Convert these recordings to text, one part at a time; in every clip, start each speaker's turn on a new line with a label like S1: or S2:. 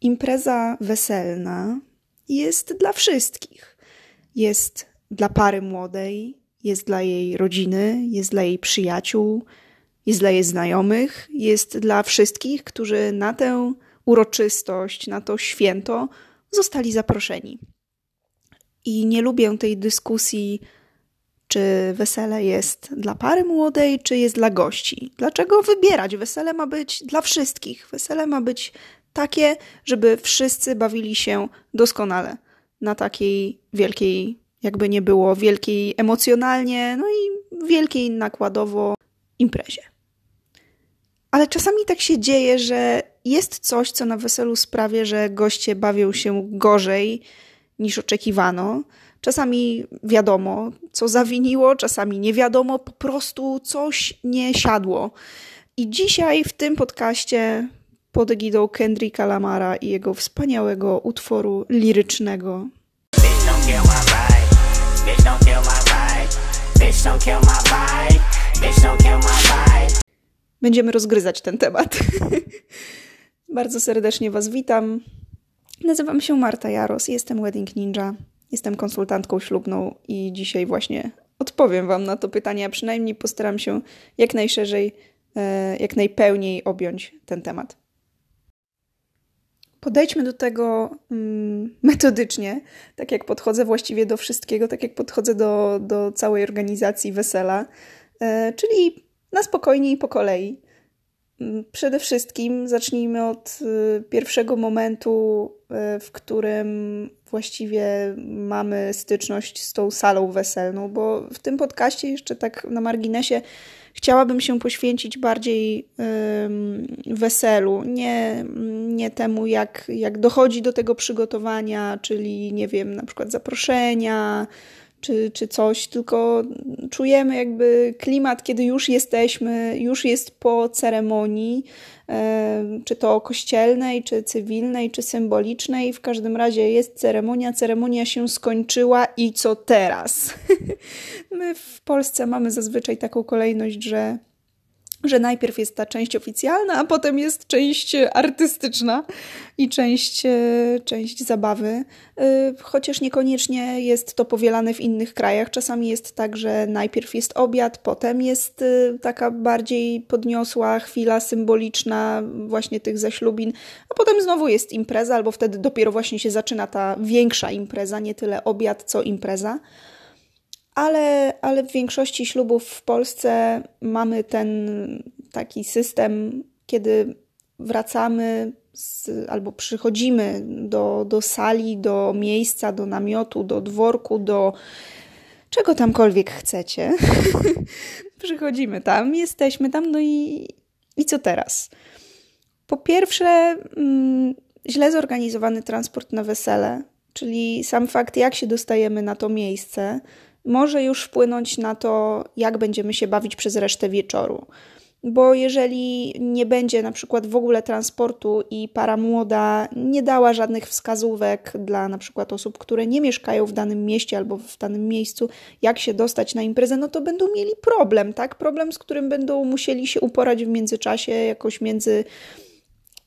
S1: impreza weselna jest dla wszystkich. Jest dla pary młodej, jest dla jej rodziny, jest dla jej przyjaciół, jest dla jej znajomych, jest dla wszystkich, którzy na tę uroczystość, na to święto zostali zaproszeni. I nie lubię tej dyskusji, czy wesele jest dla pary młodej, czy jest dla gości. Dlaczego wybierać? Wesele ma być dla wszystkich. Wesele ma być takie, żeby wszyscy bawili się doskonale na takiej wielkiej, jakby nie było, wielkiej emocjonalnie, no i wielkiej nakładowo imprezie. Ale czasami tak się dzieje, że jest coś, co na weselu sprawia, że goście bawią się gorzej niż oczekiwano. Czasami wiadomo, co zawiniło, czasami nie wiadomo, po prostu coś nie siadło. I dzisiaj w tym podcaście pod egidą Kendricka Lamara i jego wspaniałego utworu lirycznego. Będziemy rozgryzać ten temat. Bardzo serdecznie Was witam. Nazywam się Marta Jaros, jestem Wedding Ninja, jestem konsultantką ślubną i dzisiaj właśnie odpowiem Wam na to pytanie, a przynajmniej postaram się jak najszerzej, e, jak najpełniej objąć ten temat. Podejdźmy do tego mm, metodycznie, tak jak podchodzę właściwie do wszystkiego, tak jak podchodzę do, do całej organizacji wesela, e, czyli na spokojnie i po kolei. Mm, przede wszystkim zacznijmy od y, pierwszego momentu, y, w którym właściwie mamy styczność z tą salą weselną, bo w tym podcaście jeszcze tak na marginesie chciałabym się poświęcić bardziej weselu, nie, nie temu, jak, jak dochodzi do tego przygotowania, czyli nie wiem, na przykład zaproszenia, czy, czy coś, tylko czujemy jakby klimat, kiedy już jesteśmy, już jest po ceremonii, e, czy to kościelnej, czy cywilnej, czy symbolicznej. W każdym razie jest ceremonia, ceremonia się skończyła i co teraz? My w Polsce mamy zazwyczaj taką kolejność, że że najpierw jest ta część oficjalna, a potem jest część artystyczna i część, e, część zabawy. E, chociaż niekoniecznie jest to powielane w innych krajach. Czasami jest tak, że najpierw jest obiad, potem jest e, taka bardziej podniosła chwila symboliczna właśnie tych zaślubin, a potem znowu jest impreza, albo wtedy dopiero właśnie się zaczyna ta większa impreza, nie tyle obiad, co impreza ale, ale w większości ślubów w Polsce mamy ten taki system, kiedy wracamy z, albo przychodzimy do, do sali, do miejsca, do namiotu, do dworku, do czego tamkolwiek chcecie. Przychodzimy tam, jesteśmy tam, no i, i co teraz? Po pierwsze, mm, źle zorganizowany transport na wesele, czyli sam fakt, jak się dostajemy na to miejsce, może już wpłynąć na to, jak będziemy się bawić przez resztę wieczoru. Bo jeżeli nie będzie na przykład w ogóle transportu i para młoda nie dała żadnych wskazówek dla na przykład osób, które nie mieszkają w danym mieście albo w danym miejscu, jak się dostać na imprezę, no to będą mieli problem, tak? Problem, z którym będą musieli się uporać w międzyczasie, jakoś między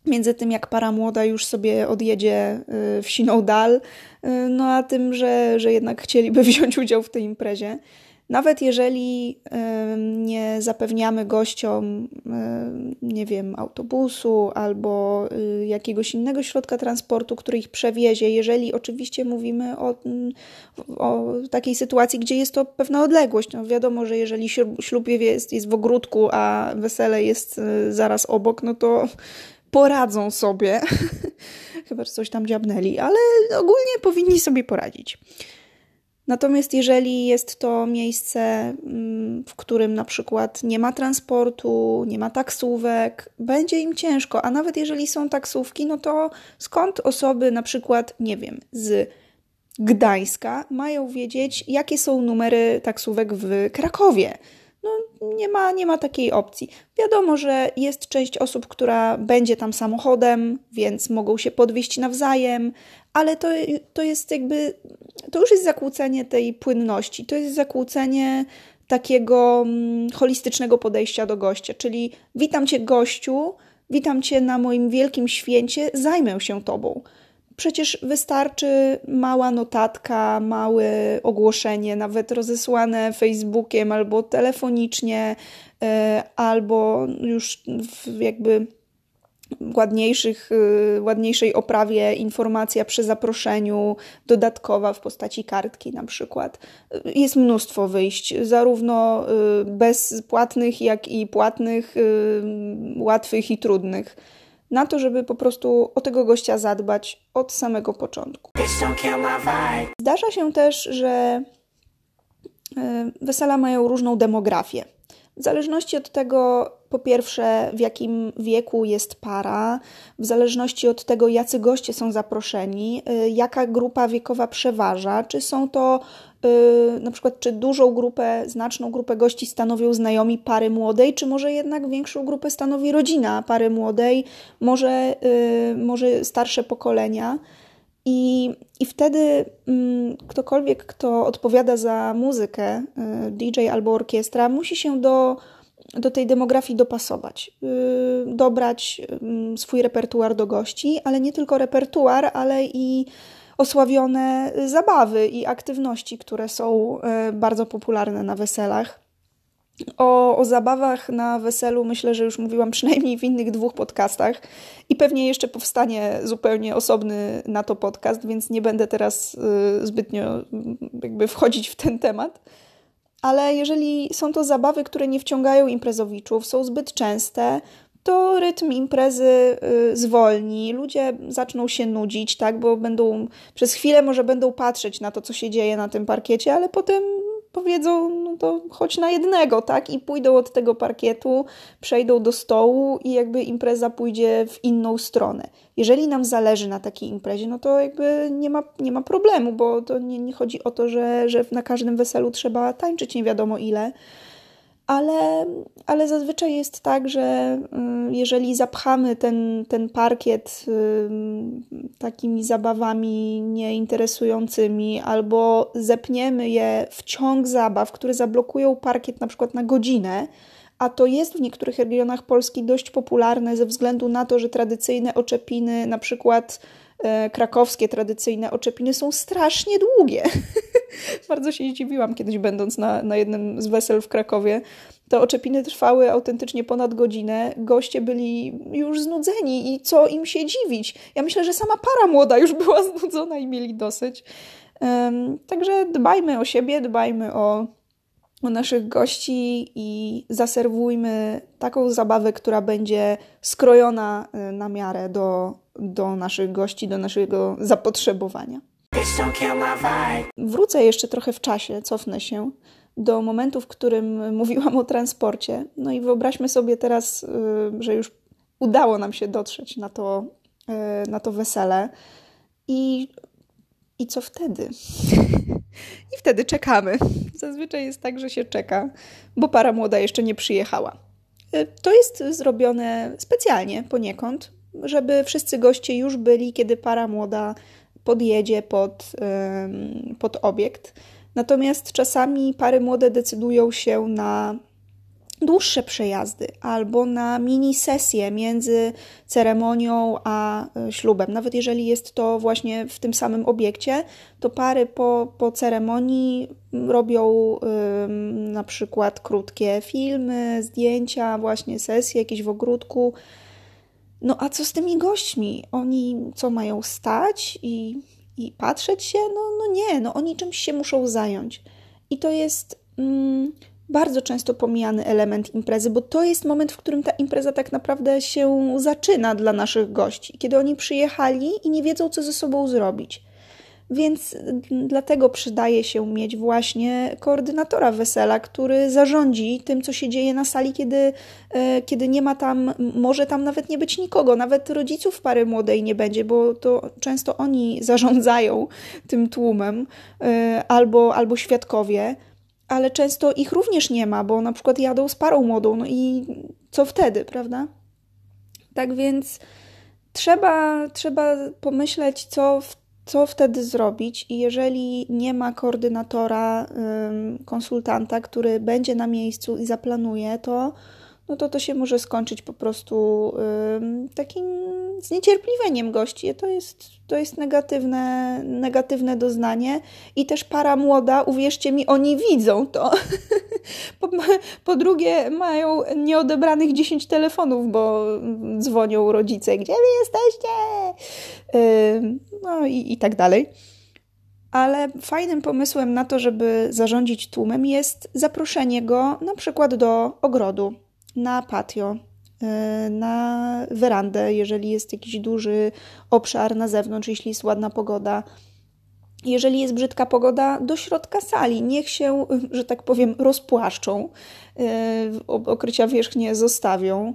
S1: między tym, jak para młoda już sobie odjedzie y, w siną dal, y, no a tym, że, że jednak chcieliby wziąć udział w tej imprezie. Nawet jeżeli y, nie zapewniamy gościom, nie wiem, autobusu albo jakiegoś innego środka transportu, który ich przewiezie, jeżeli oczywiście mówimy o, o takiej sytuacji, gdzie jest to pewna odległość. No wiadomo, że jeżeli ślub jest, jest w ogródku, a wesele jest zaraz obok, no to poradzą sobie. Chyba, że coś tam dziabnęli, ale ogólnie powinni sobie poradzić. Natomiast jeżeli jest to miejsce, mm, w którym na przykład nie ma transportu, nie ma taksówek, będzie im ciężko, a nawet jeżeli są taksówki, no to skąd osoby na przykład, nie wiem, z Gdańska mają wiedzieć, jakie są numery taksówek w Krakowie? Nie ma, nie ma takiej opcji. Wiadomo, że jest część osób, która będzie tam samochodem, więc mogą się podwieźć nawzajem, ale to, to jest jakby, to już jest zakłócenie tej płynności, to jest zakłócenie takiego mm, holistycznego podejścia do gościa, czyli witam cię gościu, witam cię na moim wielkim święcie, zajmę się tobą. Przecież wystarczy mała notatka, małe ogłoszenie, nawet rozesłane Facebookiem albo telefonicznie, e, albo już jakby ładniejszych, y, ładniejszej oprawie informacja przy zaproszeniu dodatkowa w postaci kartki na przykład. Jest mnóstwo wyjść, zarówno y, bezpłatnych, jak i płatnych, łatwych i trudnych. Na to, żeby po prostu o tego gościa zadbać od samego początku. Zdarza się też, że wesela mają różną demografię. W zależności od tego, po pierwsze, w jakim wieku jest para, w zależności od tego, jacy goście są zaproszeni, y, jaka grupa wiekowa przeważa, czy są to y, na przykład, czy dużą grupę, znaczną grupę gości stanowią znajomi pary młodej, czy może jednak większą grupę stanowi rodzina pary młodej, może, y, może starsze pokolenia. I, I wtedy mm, ktokolwiek, kto odpowiada za muzykę, y, DJ albo orkiestra, musi się do, do tej demografii dopasować, y, dobrać y, swój repertuar do gości, ale nie tylko repertuar, ale i osławione zabawy i aktywności, które są y, bardzo popularne na weselach. O, o zabawach na weselu myślę, że już mówiłam przynajmniej w innych dwóch podcastach i pewnie jeszcze powstanie zupełnie osobny na to podcast, więc nie będę teraz y, zbytnio y, jakby wchodzić w ten temat. Ale jeżeli są to zabawy, które nie wciągają imprezowiczów, są zbyt częste, to rytm imprezy y, zwolni, ludzie zaczną się nudzić, tak, bo będą przez chwilę może będą patrzeć na to, co się dzieje na tym parkiecie, ale potem powiedzą, no to chodź na jednego, tak? I pójdą od tego parkietu, przejdą do stołu i jakby impreza pójdzie w inną stronę. Jeżeli nam zależy na takiej imprezie, no to jakby nie ma, nie ma problemu, bo to nie, nie chodzi o to, że, że na każdym weselu trzeba tańczyć nie wiadomo ile ale, ale zazwyczaj jest tak, że y, jeżeli zapchamy ten, ten parkiet y, takimi zabawami nieinteresującymi, albo zepniemy je w ciąg zabaw, które zablokują parkiet na przykład na godzinę, a to jest w niektórych regionach Polski dość popularne ze względu na to, że tradycyjne oczepiny, na przykład krakowskie tradycyjne oczepiny są strasznie długie. Bardzo się zdziwiłam kiedyś, będąc na, na jednym z wesel w Krakowie. Te oczepiny trwały autentycznie ponad godzinę. Goście byli już znudzeni i co im się dziwić? Ja myślę, że sama para młoda już była znudzona i mieli dosyć. Um, także dbajmy o siebie, dbajmy o, o naszych gości i zaserwujmy taką zabawę, która będzie skrojona y, na miarę do, do naszych gości, do naszego zapotrzebowania. Wrócę jeszcze trochę w czasie, cofnę się do momentu, w którym mówiłam o transporcie. No i wyobraźmy sobie teraz, y, że już udało nam się dotrzeć na to, y, na to wesele. I, I co wtedy? I wtedy czekamy. Zazwyczaj jest tak, że się czeka, bo para młoda jeszcze nie przyjechała. Y, to jest zrobione specjalnie poniekąd, żeby wszyscy goście już byli, kiedy para młoda podjedzie pod, pod obiekt. Natomiast czasami pary młode decydują się na dłuższe przejazdy albo na mini sesje między ceremonią a e, ślubem. Nawet jeżeli jest to właśnie w tym samym obiekcie, to pary po, po ceremonii robią ym, na przykład krótkie filmy, zdjęcia, właśnie sesje jakieś w ogródku. No a co z tymi gośćmi? Oni co mają stać i i patrzeć się? No, no nie, no oni czymś się muszą zająć. I to jest mm, bardzo często pomijany element imprezy, bo to jest moment, w którym ta impreza tak naprawdę się zaczyna dla naszych gości, kiedy oni przyjechali i nie wiedzą, co ze sobą zrobić. Więc dlatego przydaje się mieć właśnie koordynatora wesela, który zarządzi tym, co się dzieje na sali, kiedy, e, kiedy nie ma tam, może tam nawet nie być nikogo, nawet rodziców pary młodej nie będzie, bo to często oni zarządzają tym tłumem, e, albo, albo świadkowie, ale często ich również nie ma, bo na przykład jadą z parą młodą, no i co wtedy, prawda? Tak więc trzeba, trzeba pomyśleć, co w co wtedy zrobić i jeżeli nie ma koordynatora, konsultanta, który będzie na miejscu i zaplanuje to, no to to się może skończyć po prostu takim zniecierpliwieniem gości. To jest, to jest negatywne, negatywne doznanie. I też para młoda, uwierzcie mi, oni widzą to. po, po, drugie, mają nieodebranych 10 telefonów, bo dzwonią rodzice, gdzie wy jesteście? no i, i tak dalej. Ale fajnym pomysłem na to, żeby zarządzić tłumem jest zaproszenie go na przykład do ogrodu na patio, y, na werandę, jeżeli jest jakiś duży obszar na zewnątrz, jeśli jest ładna pogoda. Jeżeli jest brzydka pogoda, do środka sali. Niech się, że tak powiem, rozpłaszczą, y, okrycia wierzchnie zostawią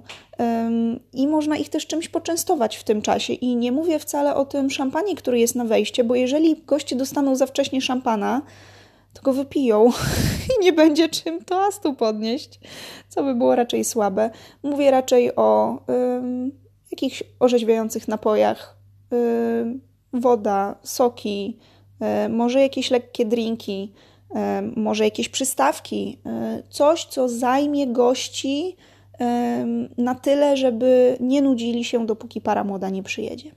S1: i można ich też czymś poczęstować w tym czasie. I nie mówię wcale o tym szampanie, który jest na wejście, bo jeżeli goście dostaną za wcześnie szampana, go wypiją i nie będzie czym toastu podnieść, co by było raczej słabe. Mówię raczej o ym, jakichś orzeźwiających napojach, ym, woda, soki, ym, może jakieś lekkie drinki, może jakieś przystawki, y, coś, co zajmie gości na tyle, żeby nie nudzili się, dopóki para młoda nie przyjedzie.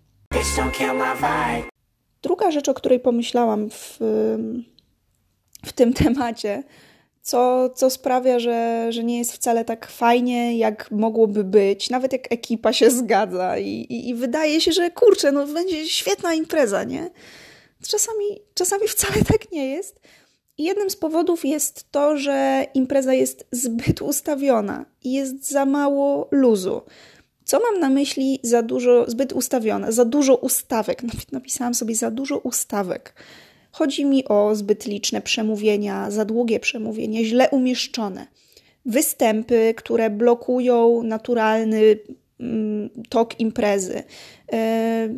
S1: Druga rzecz, o której pomyślałam w, w tym temacie, co, co sprawia, że, że nie jest wcale tak fajnie, jak mogłoby być, nawet jak ekipa się zgadza i, i, i wydaje się, że kurczę, no będzie świetna impreza, nie? Czasami, czasami wcale tak nie jest. I jednym z powodów jest to, że impreza jest zbyt ustawiona i jest za mało luzu. Co mam na myśli za dużo, zbyt ustawione, za dużo ustawek? Napisałam sobie za dużo ustawek. Chodzi mi o zbyt liczne przemówienia, za długie przemówienia, źle umieszczone. Występy, które blokują naturalny mm, tok imprezy, e,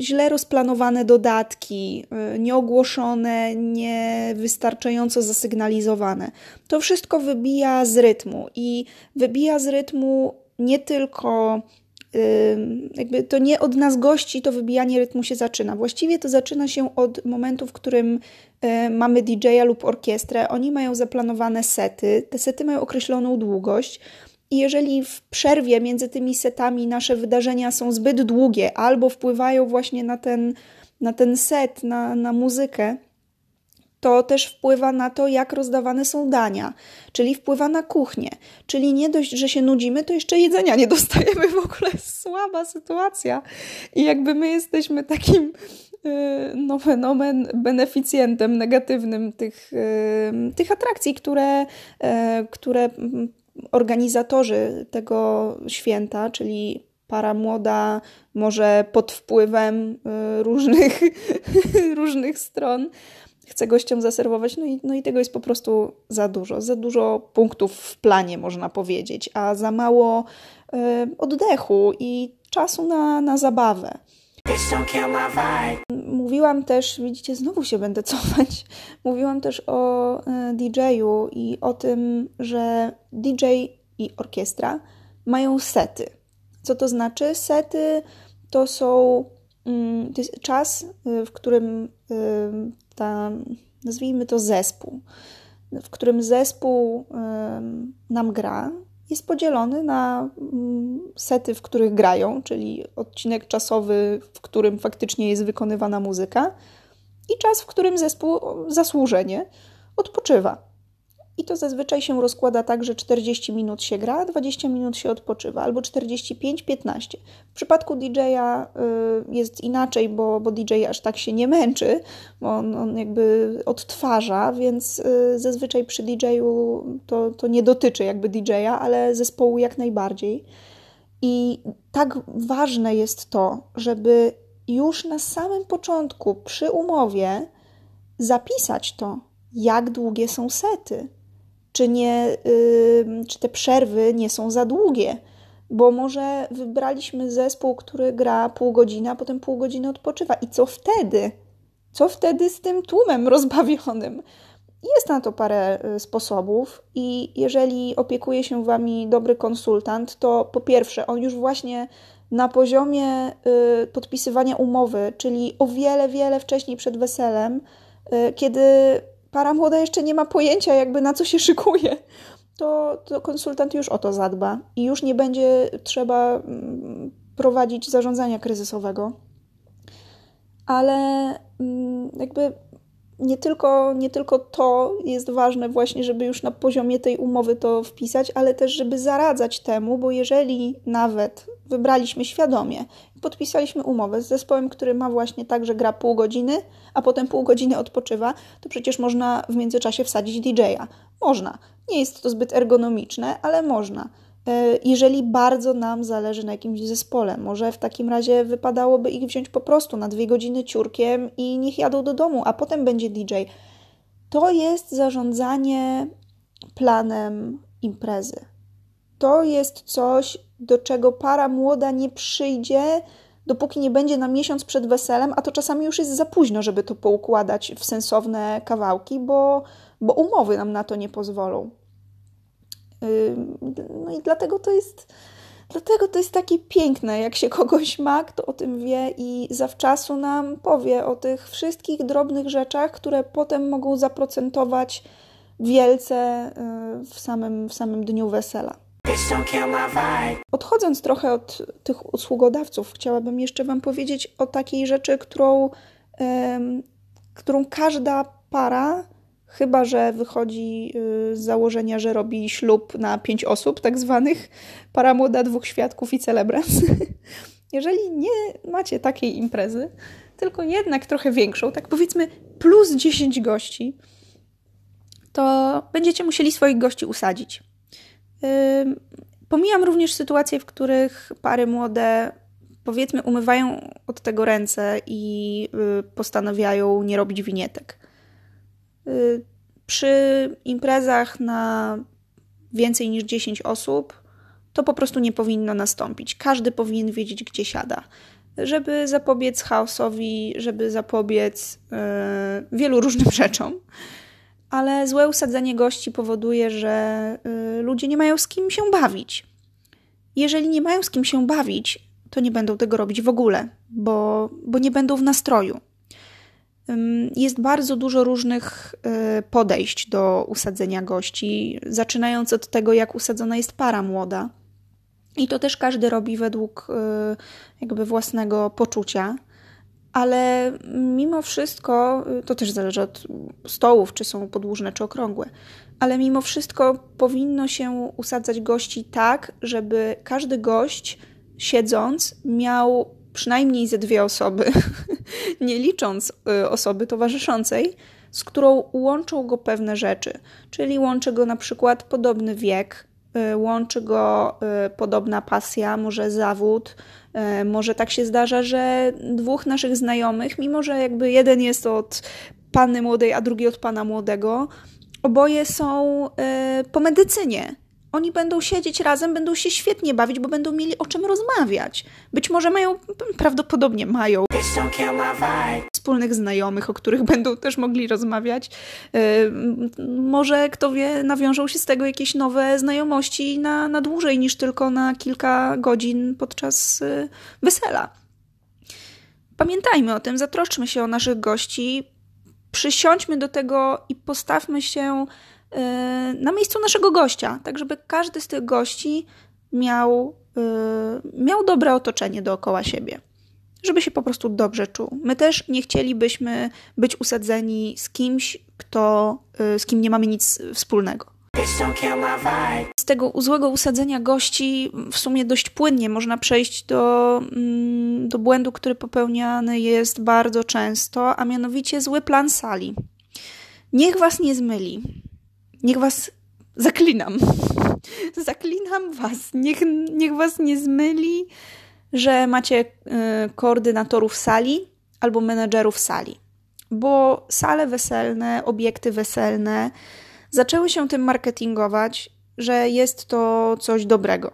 S1: źle rozplanowane dodatki, e, nieogłoszone, niewystarczająco zasygnalizowane. To wszystko wybija z rytmu i wybija z rytmu nie tylko jakby to nie od nas gości to wybijanie rytmu się zaczyna. Właściwie to zaczyna się od momentu, w którym y, mamy DJ-a lub orkiestrę. Oni mają zaplanowane sety. Te sety mają określoną długość. I jeżeli w przerwie między tymi setami nasze wydarzenia są zbyt długie albo wpływają właśnie na ten, na ten set, na, na muzykę, to też wpływa na to, jak rozdawane są dania, czyli wpływa na kuchnię. Czyli nie dość, że się nudzimy, to jeszcze jedzenia nie dostajemy. W ogóle słaba sytuacja. I jakby my jesteśmy takim y, no, fenomen beneficjentem negatywnym tych, y, tych atrakcji, które, y, które organizatorzy tego święta, czyli para młoda, może pod wpływem różnych, różnych stron, chce gościom zaserwować, no i, no i tego jest po prostu za dużo. Za dużo punktów w planie, można powiedzieć, a za mało y, oddechu i czasu na, na zabawę. Mówiłam też, widzicie, znowu się będę cofać. Mówiłam też o e, DJ-u i o tym, że DJ i orkiestra mają sety. Co to znaczy? Sety to są mm, to jest czas, e, w którym ta, nazwijmy to zespół, w którym zespół nam gra, jest podzielony na mm, sety, w których grają, czyli odcinek czasowy, w którym faktycznie jest wykonywana muzyka, i czas, w którym zespół zasłużenie odpoczywa. I to zazwyczaj się rozkłada tak, że 40 minut się gra, 20 minut się odpoczywa, albo 45-15. W przypadku DJ-a y, jest inaczej, bo, bo DJ aż tak się nie męczy, bo on, on jakby odtwarza, więc y, zazwyczaj przy DJ-u to, to nie dotyczy jakby DJ-a, ale zespołu jak najbardziej. I tak ważne jest to, żeby już na samym początku przy umowie zapisać to, jak długie są sety czy, nie, czy te przerwy nie są za długie. Bo może wybraliśmy zespół, który gra pół godziny, a potem pół godziny odpoczywa. I co wtedy? Co wtedy z tym tłumem rozbawionym? Jest na to parę y, sposobów, i jeżeli opiekuje się wami dobry konsultant, to po pierwsze, on już właśnie na poziomie y, podpisywania umowy, czyli o wiele, wiele wcześniej przed weselem, y, kiedy para młoda jeszcze nie ma pojęcia, jakby na co się szykuje. to, to konsultant już o to zadba i już nie będzie trzeba mm, prowadzić zarządzania kryzysowego. Ale mm, jakby nie tylko, nie tylko to jest ważne właśnie, żeby już na poziomie tej umowy to wpisać, ale też, żeby zaradzać temu, bo jeżeli nawet wybraliśmy świadomie podpisaliśmy umowę z zespołem, który ma właśnie tak, że gra pół godziny, a potem pół godziny odpoczywa, to przecież można w międzyczasie wsadzić DJ-a. Można. Nie jest to zbyt ergonomiczne, ale można. E, jeżeli bardzo nam zależy na jakimś zespole. Może w takim razie wypadałoby ich wziąć po prostu na dwie godziny ciurkiem i niech jadą do domu, a potem będzie DJ. To jest zarządzanie planem imprezy. To jest coś, do czego para młoda nie przyjdzie, dopóki nie będzie na miesiąc przed weselem, a to czasami już jest za późno, żeby to poukładać w sensowne kawałki, bo, bo umowy nam na to nie pozwolą. No i dlatego to jest. Dlatego to jest takie piękne, jak się kogoś ma, kto o tym wie i zawczasu nam powie o tych wszystkich drobnych rzeczach, które potem mogą zaprocentować wielce y, w samym, w samym dniu wesela. Odchodząc trochę od tych usługodawców, chciałabym jeszcze Wam powiedzieć o takiej rzeczy, którą, którą każda para Chyba, że wychodzi y, z założenia, że robi ślub na pięć osób, tak zwanych para młoda, dwóch świadków i celebrans. Jeżeli nie macie takiej imprezy, tylko jednak trochę większą, tak powiedzmy plus 10 gości, to będziecie musieli swoich gości usadzić. Pomijam również sytuacje, w których pary młode powiedzmy umywają od tego ręce i y, postanawiają nie robić winietek. Y, przy imprezach na więcej niż 10 osób to po prostu nie powinno nastąpić. Każdy powinien wiedzieć, gdzie siada, żeby zapobiec chaosowi, żeby zapobiec yy, wielu różnym rzeczom. Ale złe usadzenie gości powoduje, że yy, ludzie nie mają z kim się bawić. Jeżeli nie mają z kim się bawić, to nie będą tego robić w ogóle, bo, bo nie będą w nastroju. Jest bardzo dużo różnych y, podejść do usadzenia gości, zaczynając od tego, jak usadzona jest para młoda. I to też każdy robi według y, jakby własnego poczucia. Ale mimo wszystko, y, to też zależy od stołów, czy są podłużne, czy okrągłe, ale mimo wszystko powinno się usadzać gości tak, żeby każdy gość siedząc miał przynajmniej ze dwie osoby, nie licząc y, osoby towarzyszącej, z którą łączą go pewne rzeczy. Czyli łączy go na przykład podobny wiek, y, łączy go y, podobna pasja, może zawód. Może tak się zdarza, że dwóch naszych znajomych, mimo że jakby jeden jest od panny młodej, a drugi od pana młodego, oboje są po medycynie oni będą siedzieć razem, będą się świetnie bawić, bo będą mieli o czym rozmawiać. Być może mają, prawdopodobnie mają wspólnych znajomych, o których będą też mogli rozmawiać. Yy, może, kto wie, nawiążą się z tego jakieś nowe znajomości na, na dłużej niż tylko na kilka godzin podczas yy, wesela. Pamiętajmy o tym, zatroszczmy się o naszych gości, przysiądźmy do tego i postawmy się na miejscu naszego gościa, tak żeby każdy z tych gości miał, y, miał dobre otoczenie dookoła siebie, żeby się po prostu dobrze czuł. My też nie chcielibyśmy być usadzeni z kimś, kto, y, z kim nie mamy nic wspólnego. Z tego złego usadzenia gości w sumie dość płynnie można przejść do, mm, do błędu, który popełniany jest bardzo często, a mianowicie zły plan sali. Niech was nie zmyli. Niech was zaklinam. zaklinam was. Niech, niech was nie zmyli, że macie y, koordynatorów sali albo menedżerów sali. Bo sale weselne, obiekty weselne zaczęły się tym marketingować, że jest to coś dobrego.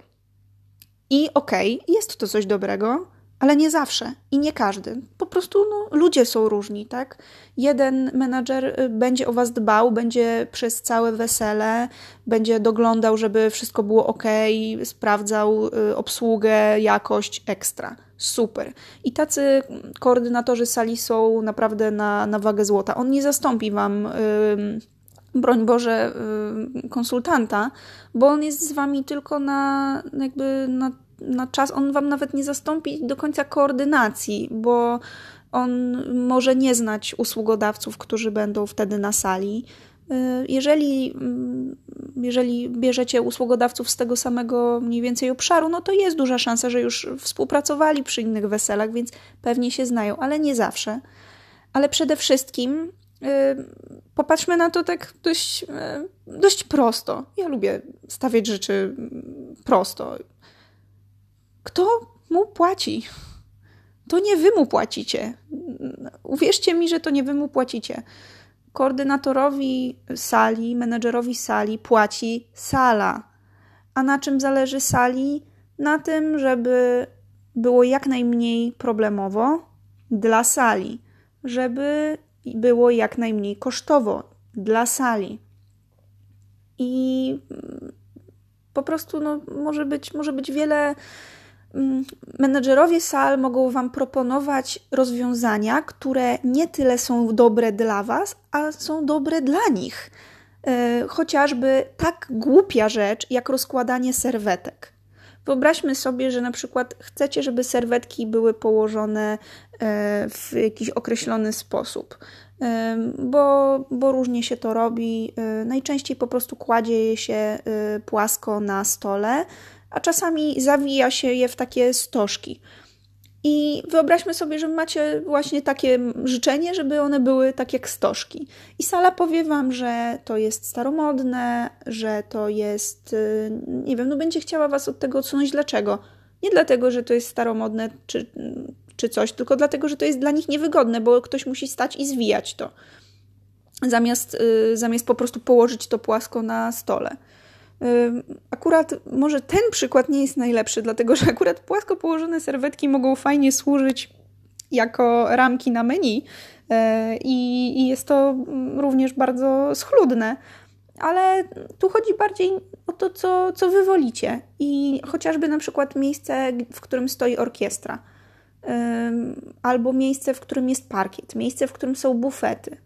S1: I okej, okay, jest to coś dobrego, ale nie zawsze i nie każdy. Po prostu no, ludzie są różni, tak? Jeden menadżer y, będzie o was dbał, będzie przez całe wesele, będzie doglądał, żeby wszystko było ok, sprawdzał y, obsługę, jakość ekstra. Super. I tacy koordynatorzy sali są naprawdę na, na wagę złota. On nie zastąpi wam. broń Boże, y, konsultanta, bo on jest z wami tylko na jakby na, na czas, on wam nawet nie zastąpi do końca koordynacji, bo on może nie znać usługodawców, którzy będą wtedy na sali. Y, jeżeli, mm, jeżeli bierzecie usługodawców z tego samego mniej więcej obszaru, no to jest duża szansa, że już współpracowali przy innych weselach, więc pewnie się znają, ale nie zawsze. Ale przede wszystkim yy, popatrzmy na to tak dość, yy, dość prosto. Ja lubię stawiać rzeczy prosto. Kto mu płaci? To nie wy mu płacicie. Uwierzcie mi, że to nie wy mu płacicie. Koordynatorowi sali, menedżerowi sali płaci sala. A na czym zależy sali? Na tym, żeby było jak najmniej problemowo dla sali, żeby było jak najmniej kosztowo dla sali. I po prostu no, może, być, może być wiele menedżerowie sal mogą Wam proponować rozwiązania, które nie tyle są dobre dla Was, a są dobre dla nich. E, chociażby tak głupia rzecz, jak rozkładanie serwetek. Wyobraźmy sobie, że na przykład chcecie, żeby serwetki były położone e, w jakiś określony sposób, e, bo, bo różnie się to robi. Najczęściej po prostu kładzie je się płasko na stole a czasami zawija się je w takie stożki. I wyobraźmy sobie, że macie właśnie takie życzenie, żeby one były tak jak stożki. I sala powie wam, że to jest staromodne, że to jest, y, nie wiem, no będzie chciała was od tego odsunąć. Dlaczego? Nie dlatego, że to jest staromodne czy, czy coś, tylko dlatego, że to jest dla nich niewygodne, bo ktoś musi stać i zwijać to. Zamiast, yy, zamiast po prostu położyć to płasko na stole. Akurat może ten przykład nie jest najlepszy, dlatego że akurat płasko położone serwetki mogą fajnie służyć jako ramki na menu e, i jest to również bardzo schludne. Ale tu chodzi bardziej o to, co, co wy wolicie. I chociażby na przykład miejsce, w którym stoi orkiestra, albo miejsce, w którym jest parkiet, miejsce, w którym są bufety.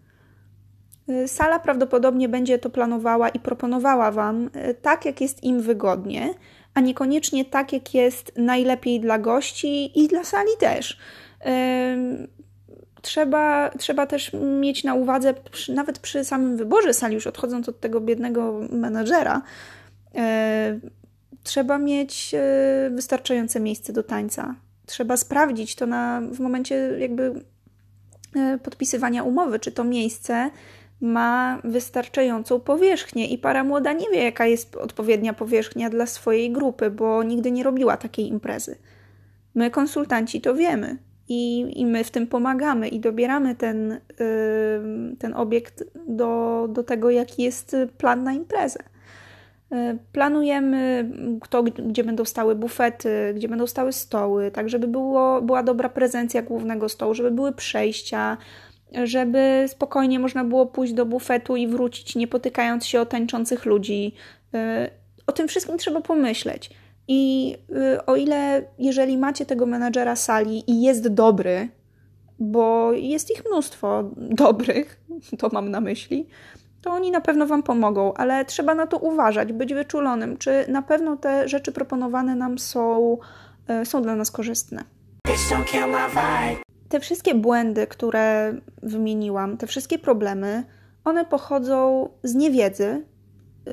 S1: Y, sala prawdopodobnie będzie to planowała i proponowała Wam y, tak, jak jest im wygodnie, a niekoniecznie tak, jak jest najlepiej dla gości i dla sali też. Trzeba, trzeba też mieć na uwadze, nawet przy samym wyborze sali, już odchodząc od tego biednego menadżera, y, trzeba mieć wystarczające miejsce do tańca. Trzeba sprawdzić to na, w momencie jakby podpisywania umowy, czy to miejsce ma wystarczającą powierzchnię i para młoda nie wie, jaka jest odpowiednia powierzchnia dla swojej grupy, bo nigdy nie robiła takiej imprezy. My, konsultanci, to wiemy i, i my w tym pomagamy i dobieramy ten, yy, ten obiekt do, do tego, jaki jest plan na imprezę. Yy, planujemy to, gdzie będą stały bufety, gdzie będą stały stoły, tak żeby było, była dobra prezencja głównego stołu, żeby były przejścia, żeby spokojnie można było pójść do bufetu i wrócić, nie potykając się o tańczących ludzi. Y, o tym wszystkim trzeba pomyśleć. I y, o ile, jeżeli macie tego menadżera sali i jest dobry, bo jest ich mnóstwo dobrych, to mam na myśli, to oni na pewno Wam pomogą, ale trzeba na to uważać, być wyczulonym, czy na pewno te rzeczy proponowane nam są, y, są dla nas korzystne te wszystkie błędy, które wymieniłam, te wszystkie problemy, one pochodzą z niewiedzy,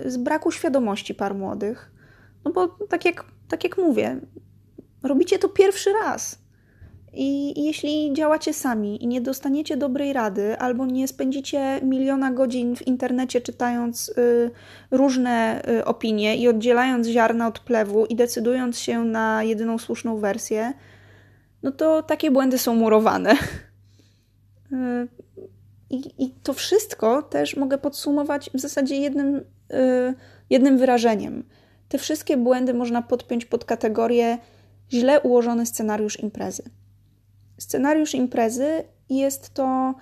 S1: z braku świadomości par młodych. No bo tak jak, tak jak mówię, robicie to pierwszy raz. I jeśli działacie sami i nie dostaniecie dobrej rady, albo nie spędzicie miliona godzin w internecie czytając y, różne y, opinie i oddzielając ziarna od plewu i decydując się na jedyną słuszną wersję, no to takie błędy są murowane. Y, I, I, to wszystko też mogę podsumować w zasadzie jednym, y, jednym wyrażeniem. Te wszystkie błędy można podpiąć pod kategorię źle ułożony scenariusz imprezy. Scenariusz imprezy jest to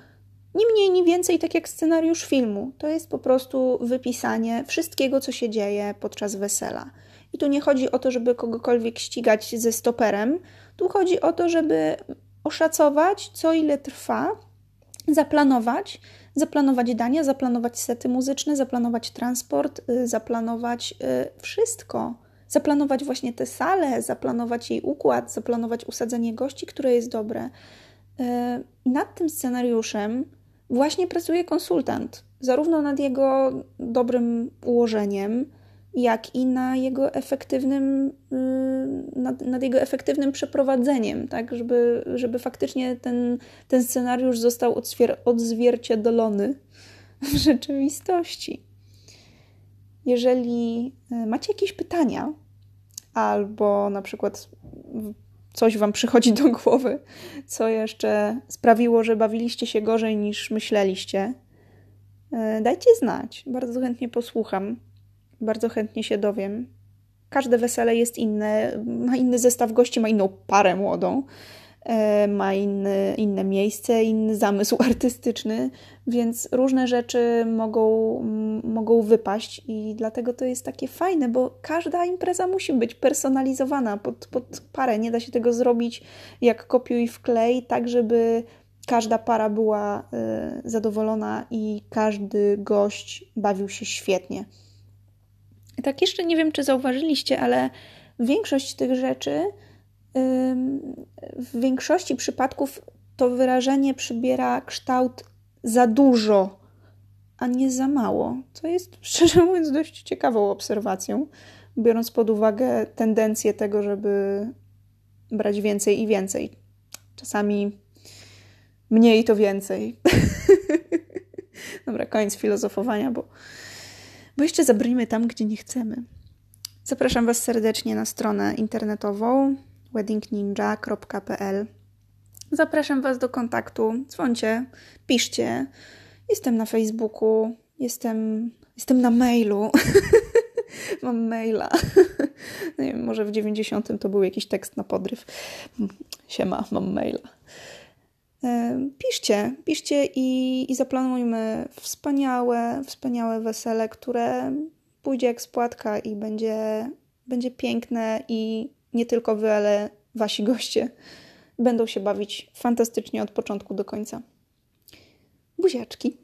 S1: ni mniej, ni więcej tak jak scenariusz filmu. To jest po prostu wypisanie wszystkiego, co się dzieje podczas wesela. I tu nie chodzi o to, żeby kogokolwiek ścigać ze stoperem, tu chodzi o to, żeby oszacować, co ile trwa zaplanować, zaplanować dania, zaplanować sety muzyczne, zaplanować transport, y, zaplanować y, wszystko. Zaplanować właśnie tę salę, zaplanować jej układ, zaplanować usadzenie gości, które jest dobre. Y, nad tym scenariuszem właśnie pracuje konsultant, zarówno nad jego dobrym ułożeniem, jak i na jego efektywnym, y, nad, nad, jego efektywnym przeprowadzeniem, tak, żeby, żeby faktycznie ten, ten scenariusz został odzwier odzwierciedlony w rzeczywistości. Jeżeli y, macie jakieś pytania, albo na przykład coś Wam przychodzi do głowy, co jeszcze sprawiło, że bawiliście się gorzej niż myśleliście, y, dajcie znać. Bardzo chętnie posłucham bardzo chętnie się dowiem. Każde wesele jest inne, ma inny zestaw gości, ma inną parę młodą, e, ma inny, inne miejsce, inny zamysł artystyczny, więc różne rzeczy mogą, mogą wypaść i dlatego to jest takie fajne, bo każda impreza musi być personalizowana pod, pod parę. Nie da się tego zrobić jak kopiuj wklej, tak żeby każda para była y, zadowolona i każdy gość bawił się świetnie. Tak, jeszcze nie wiem, czy zauważyliście, ale większość tych rzeczy, w większości przypadków to wyrażenie przybiera kształt za dużo, a nie za mało. Co jest, szczerze mówiąc, dość ciekawą obserwacją, biorąc pod uwagę tendencję tego, żeby brać więcej i więcej. Czasami mniej to więcej. Dobra, koniec filozofowania, bo bo jeszcze zabrnijmy tam, gdzie nie chcemy. Zapraszam Was serdecznie na stronę internetową weddingninja.pl. Zapraszam Was do kontaktu. Dzwońcie, piszcie. Jestem na Facebooku, jestem, jestem na mailu. mam maila. Nie wiem, może w 90 to był jakiś tekst na podryw. Siema, mam maila. Piszcie, piszcie i, i zaplanujmy wspaniałe, wspaniałe wesele, które pójdzie jak spłatka i będzie, będzie piękne i nie tylko wy, ale wasi goście będą się bawić fantastycznie od początku do końca. Buziaczki.